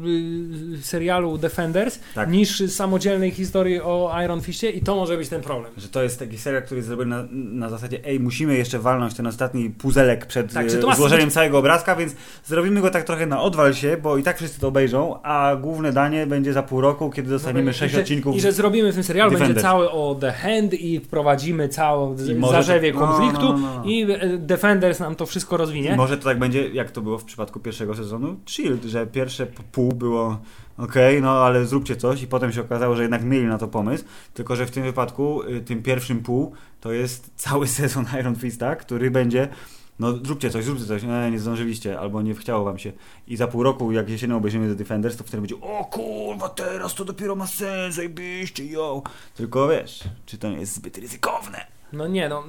y, serialu Defenders Tak. niż samodzielnej historii o Iron Fistie i to może być ten problem. Że to jest taki serial, który jest zrobiony na, na zasadzie ej, musimy jeszcze walnąć ten ostatni puzelek przed Tak, ma złożeniem być- całego obrazka, więc zrobimy go tak trochę na odwal się, bo i tak wszyscy to obejrzą, a główne danie będzie za pół roku, kiedy dostaniemy sześć że, odcinków. I że zrobimy w tym serialu, będzie Defenders. cały o The Hand i wprowadzimy całą I zarzewie to- no, konfliktu no, no, no. i e, Defenders nam to wszystko rozwinie. Może to tak będzie, jak to było w przypadku pierwszego sezonu Shield, że pierwsze pół było okej, no ale zróbcie coś i potem się okazało, że jednak mieli na to pomysł, tylko że w tym wypadku, y, tym pierwszym pół, to jest cały sezon Iron Fista, który będzie no zróbcie coś, zróbcie coś, nie, nie zdążyliście, albo nie chciało wam się. I za pół roku, jak jesienią obejrzymy The Defenders, to wtedy będzie o kurwa, teraz to dopiero ma sens, zajebiście, yo. Tylko wiesz, czy to nie jest zbyt ryzykowne? No nie, no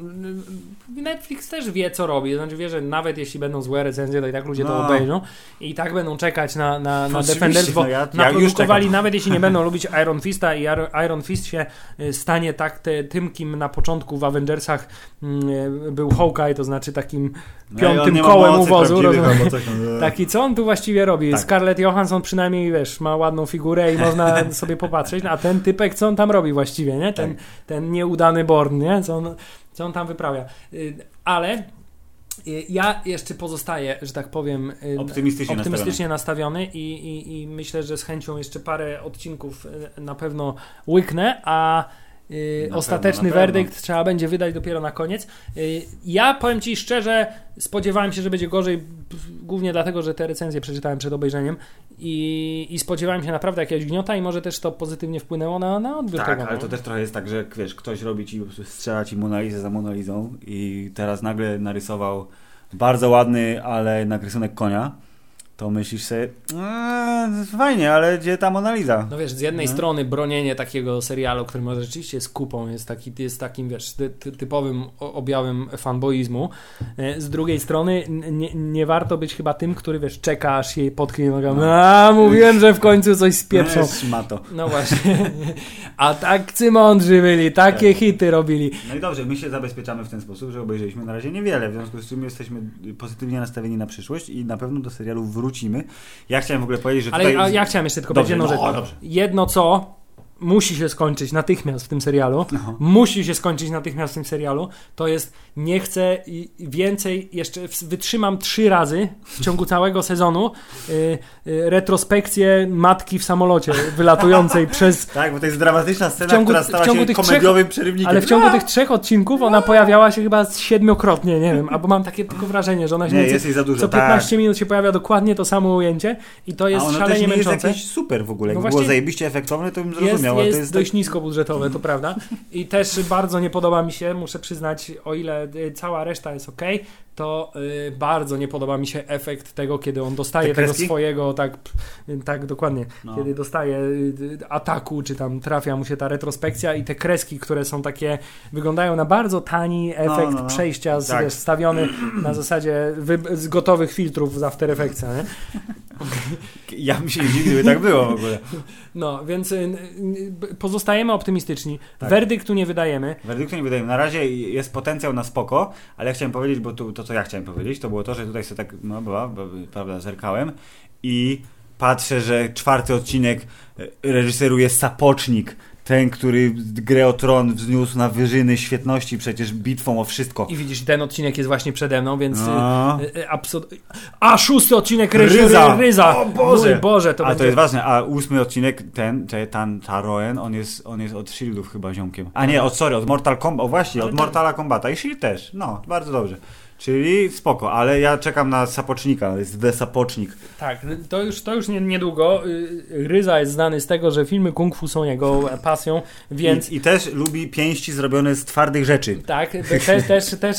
Netflix też wie co robi, znaczy wie, że nawet jeśli będą złe recenzje, to i tak ludzie to No. obejrzą i tak będą czekać na, na, na Defenders, bo no ja- ja już naprodukowali, czekam. nawet jeśli nie będą lubić Iron Fista i Iron- Fist się y, stanie tak te, tym, kim na początku w Avengersach y, był Hawkeye, to znaczy takim No piątym ma kołem uwozu. Taki, co on tu właściwie robi? Tak. Scarlett Johansson przynajmniej, wiesz, ma ładną figurę i można sobie popatrzeć, a ten typek, co on tam robi właściwie, nie? Ten, Tak. ten nieudany Born, nie? Co on, co on tam wyprawia. Y, Ale y, ja jeszcze pozostaję, że tak powiem, y, Optymistycznie, optymistycznie nastawiony i, i, i myślę, że z chęcią jeszcze parę odcinków na pewno łyknę, a Na ostateczny pewno, werdykt trzeba będzie wydać dopiero na koniec. Y, Ja powiem Ci szczerze, spodziewałem się, że będzie gorzej, głównie dlatego, że te recenzje przeczytałem przed obejrzeniem i, i spodziewałem się naprawdę jakiegoś gniota i może też to pozytywnie wpłynęło na, na odbiór Tak, tego. ale no. to też trochę jest tak, że wiesz, ktoś robi ci, strzela ci Monalizę za Monalizą i teraz nagle narysował bardzo ładny, ale jednak rysunek konia, to myślisz sobie, eee, fajnie, ale gdzie ta Monaliza? No wiesz, z jednej No. strony bronienie takiego serialu, który może rzeczywiście jest kupą, jest, taki, jest takim, wiesz, ty, ty, typowym objawem fanboizmu. E, Z drugiej strony nie, nie warto być chyba tym, który, wiesz, czeka aż jej potknie nogami. No. A, mówiłem, że w końcu coś spieprzą. Eee, Szmato. No właśnie. A tak mądrzy byli, takie Tak. hity robili. No i dobrze, my się zabezpieczamy w ten sposób, że obejrzeliśmy na razie niewiele, w związku z czym jesteśmy pozytywnie nastawieni na przyszłość i na pewno do serialu wrócimy. Ja chciałem w ogóle powiedzieć, że Ale tutaj... a ja chciałem jeszcze tylko powiedzieć jedną no, rzecz. dobrze. Jedno co musi się skończyć natychmiast w tym serialu, No. musi się skończyć natychmiast w tym serialu, to jest nie chcę więcej, jeszcze wytrzymam trzy razy w ciągu całego sezonu y, y, retrospekcję matki w samolocie wylatującej przez Tak, bo to jest dramatyczna scena, W ciągu- która stała się tych komediowym przerywnikiem. ale w ciągu tych trzech odcinków ona pojawiała się chyba siedmiokrotnie, nie wiem, albo mam takie tylko wrażenie, że ona się Nie, jest jej za dużo, co tak. 15 minut się pojawia dokładnie to samo ujęcie i to jest A ono też szalenie nie jest męczące. jakieś super w ogóle. No Jakby właśnie- było zajebiście efektowne, to bym Jest, jest, to jest dość tak... niskobudżetowe, to prawda. I też bardzo nie podoba mi się, muszę przyznać, o ile y, cała reszta jest ok, to y, bardzo nie podoba mi się efekt tego, kiedy on dostaje Te tego swojego, tak, tak dokładnie, No. kiedy dostaje y, ataku, czy tam trafia mu się ta retrospekcja i te kreski, które są takie, wyglądają na bardzo tani efekt no, no. przejścia z, Tak. wiesz, stawiony na zasadzie z gotowych filtrów z After Effectsa, nie? Ja bym się nie dziwił, tak było w ogóle. No, więc y, y, pozostajemy optymistyczni. Tak. Werdyktu nie wydajemy. Werdyktu nie wydaje mi. Na razie jest potencjał na spoko, ale ja chciałem powiedzieć, bo tu, to co ja chciałem powiedzieć, to było to, że tutaj sobie tak, no była, prawda, zerkałem i patrzę, że czwarty odcinek e, reżyseruje Sapocznik, ten, który grę o tron wzniósł na wyżyny świetności, przecież bitwą o wszystko. I widzisz, ten odcinek jest właśnie przede mną, więc No. y, y, absurd... A, szósty odcinek Ryza. Ryza. O Boże. Mój Boże, to a będzie... to jest ważne, a ósmy odcinek, ten, ten, ten Taroen, on jest, on jest od Shieldów chyba ziomkiem. A nie, od, sorry, od Mortal Kombat, o właśnie, od Mortala Kombata i Shield też, no, bardzo dobrze. Czyli spoko, ale ja czekam na Sapocznika, jest The Sapocznik. Tak, to już, to już nie, niedługo. Y, Ryza jest znany z tego, że filmy kung fu są jego pasją, więc I, I też lubi pięści zrobione z twardych rzeczy. tak, te, też, też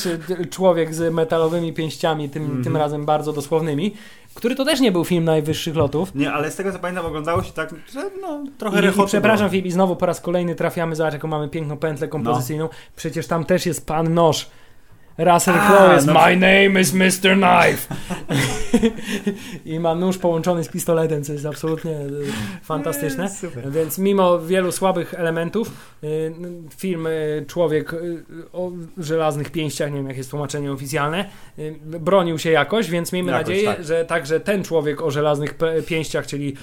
człowiek z metalowymi pięściami, tym, Mhm. tym razem bardzo dosłownymi, który to też nie był film najwyższych lotów. Nie, ale z tego co pamiętam oglądało się tak, że no, trochę I, i przepraszam, było. Filip, i znowu po raz kolejny trafiamy, zobacz jaką mamy piękną pętlę kompozycyjną. Przecież tam też jest pan Noż. Russell Crowe jest no- My name is Mr. Knife. I ma nóż połączony z pistoletem, co jest absolutnie e, fantastyczne. Super. Więc mimo wielu słabych elementów, y, film y, Człowiek o żelaznych pięściach, nie wiem jak jest tłumaczenie oficjalne, bronił się jakoś, więc miejmy Jakoś, nadzieję, tak. że także ten człowiek o żelaznych pięściach, czyli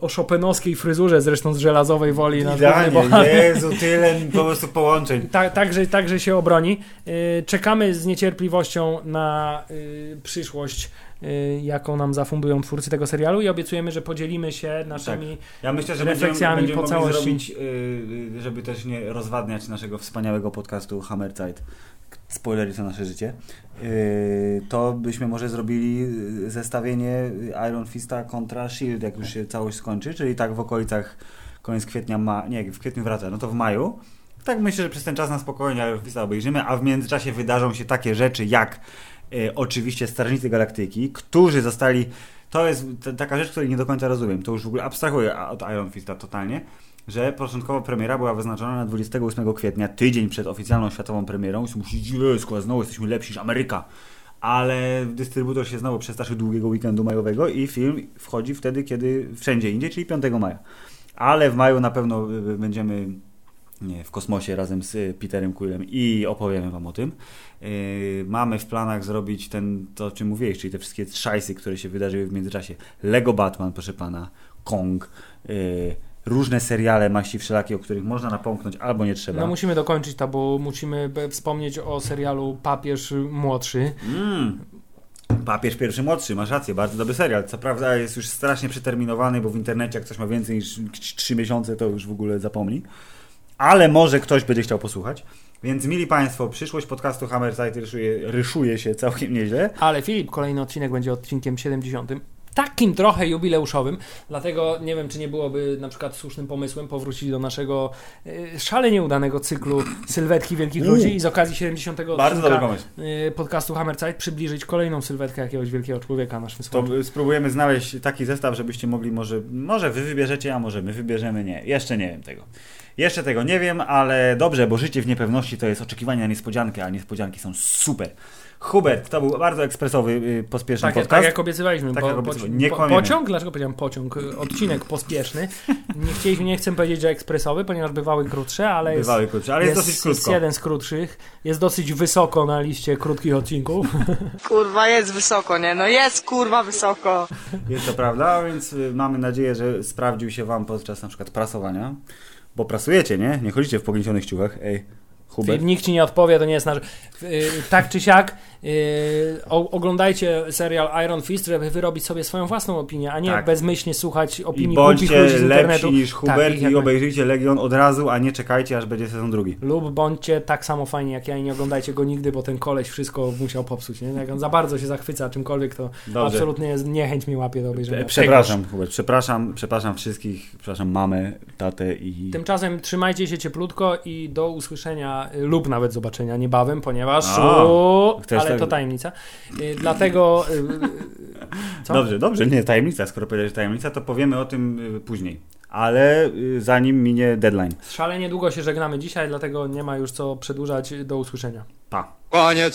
o szopenowskiej fryzurze, zresztą z żelazowej woli, Idealnie, bohater, Jezu, tyle po prostu połączeń. ta, także, także się obroni. Y, Czekamy z niecierpliwością na y, przyszłość, y, jaką nam zafundują twórcy tego serialu i obiecujemy, że podzielimy się naszymi Ja myślę, że Refleksjami będziemy, po będziemy mogli całości. zrobić, yy, żeby też nie rozwadniać naszego wspaniałego podcastu Hammerzeit. Spoilery to nasze życie. Yy, to byśmy może zrobili yy, zestawienie Iron Fista kontra Shield, jak już się całość skończy, czyli tak w okolicach koniec kwietnia, ma, nie, w kwietniu wraca, no to w maju. Tak myślę, że przez ten czas na spokojnie Iron Fista obejrzymy, a w międzyczasie wydarzą się takie rzeczy jak e, oczywiście Strażnicy Galaktyki, którzy zostali. To jest taka rzecz, której nie do końca rozumiem. To już w ogóle abstrahuję od Iron Fista totalnie, że początkowo premiera była wyznaczona na 28 kwietnia, tydzień przed oficjalną światową premierą. I myślisz, Jezu, znowu jesteśmy lepsi niż Ameryka. Ale dystrybutor się znowu przestraszył długiego weekendu majowego i film wchodzi wtedy, kiedy wszędzie indziej, czyli 5 maja. Ale w maju na pewno y, y, będziemy w kosmosie razem z y, Peterem Quillem i opowiemy Wam o tym. Yy, mamy w planach zrobić ten, to o czym mówiłeś, czyli te wszystkie szajsy, które się wydarzyły w międzyczasie. Lego Batman, proszę Pana, Kong, yy, różne seriale maści wszelakie, o których można napomknąć albo nie trzeba. No musimy dokończyć to, bo musimy be- wspomnieć o serialu Papież Młodszy. Mm. Papież pierwszy młodszy, masz rację, bardzo dobry serial. Co prawda jest już strasznie przeterminowany, bo w internecie jak ktoś ma więcej niż 3 miesiące, to już w ogóle zapomni. Ale może ktoś będzie chciał posłuchać. Więc mili Państwo, przyszłość podcastu Hammerside ryszuje, ryszuje się całkiem nieźle. Ale Filip, kolejny odcinek będzie odcinkiem 70. Takim trochę jubileuszowym, dlatego nie wiem, czy nie byłoby na przykład słusznym pomysłem powrócić do naszego e, szalenie udanego cyklu Sylwetki Wielkich. Ludzi i z okazji 70. Bardzo dobry odcinka pomysł. e, podcastu Hammerzeit przybliżyć kolejną sylwetkę jakiegoś wielkiego człowieka naszym To słuchaczom. spróbujemy znaleźć taki zestaw, żebyście mogli, może, może wy wybierzecie, a może my wybierzemy. Nie, jeszcze nie wiem tego. Jeszcze tego nie wiem, ale dobrze, bo życie w niepewności to jest oczekiwanie na niespodziankę, a niespodzianki są super. Hubert, to był bardzo ekspresowy, y, pospieszny Tak, podcast. tak jak obiecywaliśmy. Tak po, jak obiecywaliśmy. Nie po, pociąg? Dlaczego powiedziałem pociąg? Odcinek pospieszny. Nie, chcieliśmy, nie chcę powiedzieć, że ekspresowy, ponieważ bywały krótsze, ale jest, Bywały krótsze, ale jest, dosyć jest krótko. jeden z krótszych. Jest dosyć wysoko na liście krótkich odcinków. Kurwa, jest wysoko, nie? No jest kurwa wysoko. Jest to prawda, więc y, mamy nadzieję, że sprawdził się Wam podczas na przykład prasowania. Bo prasujecie, nie? Nie chodzicie w pogniecionych ciuchach. Ej, Hubert. Nikt ci nie odpowie, to nie jest nasz. Yy, tak czy siak, o, oglądajcie serial Iron Fist, żeby wyrobić sobie swoją własną opinię, a nie Tak. bezmyślnie słuchać I opinii głupich ludzi bądźcie z internetu. lepsi niż Tak, Hubert ich i obejrzyjcie Legion od razu, a nie czekajcie, aż będzie sezon drugi. Lub bądźcie tak samo fajni jak ja i nie oglądajcie go nigdy, bo ten koleś wszystko musiał popsuć. Nie? Jak on za bardzo się zachwyca czymkolwiek, to Dobrze. absolutnie niechęć mi łapie do obejrzenia. E, Przepraszam, Hubert, przepraszam, przepraszam wszystkich, przepraszam mamę, tatę i... Tymczasem trzymajcie się cieplutko i do usłyszenia lub nawet zobaczenia niebawem, ponieważ A, chcesz ale tak- to tajemnica. Y, Dlatego y, co? Dobrze, dobrze, nie tajemnica, skoro powiedziałeś tajemnica, to powiemy o tym y, później. Ale zanim minie deadline. Szalenie długo się żegnamy dzisiaj, dlatego nie ma już co przedłużać. Do usłyszenia. Pa. Koniec.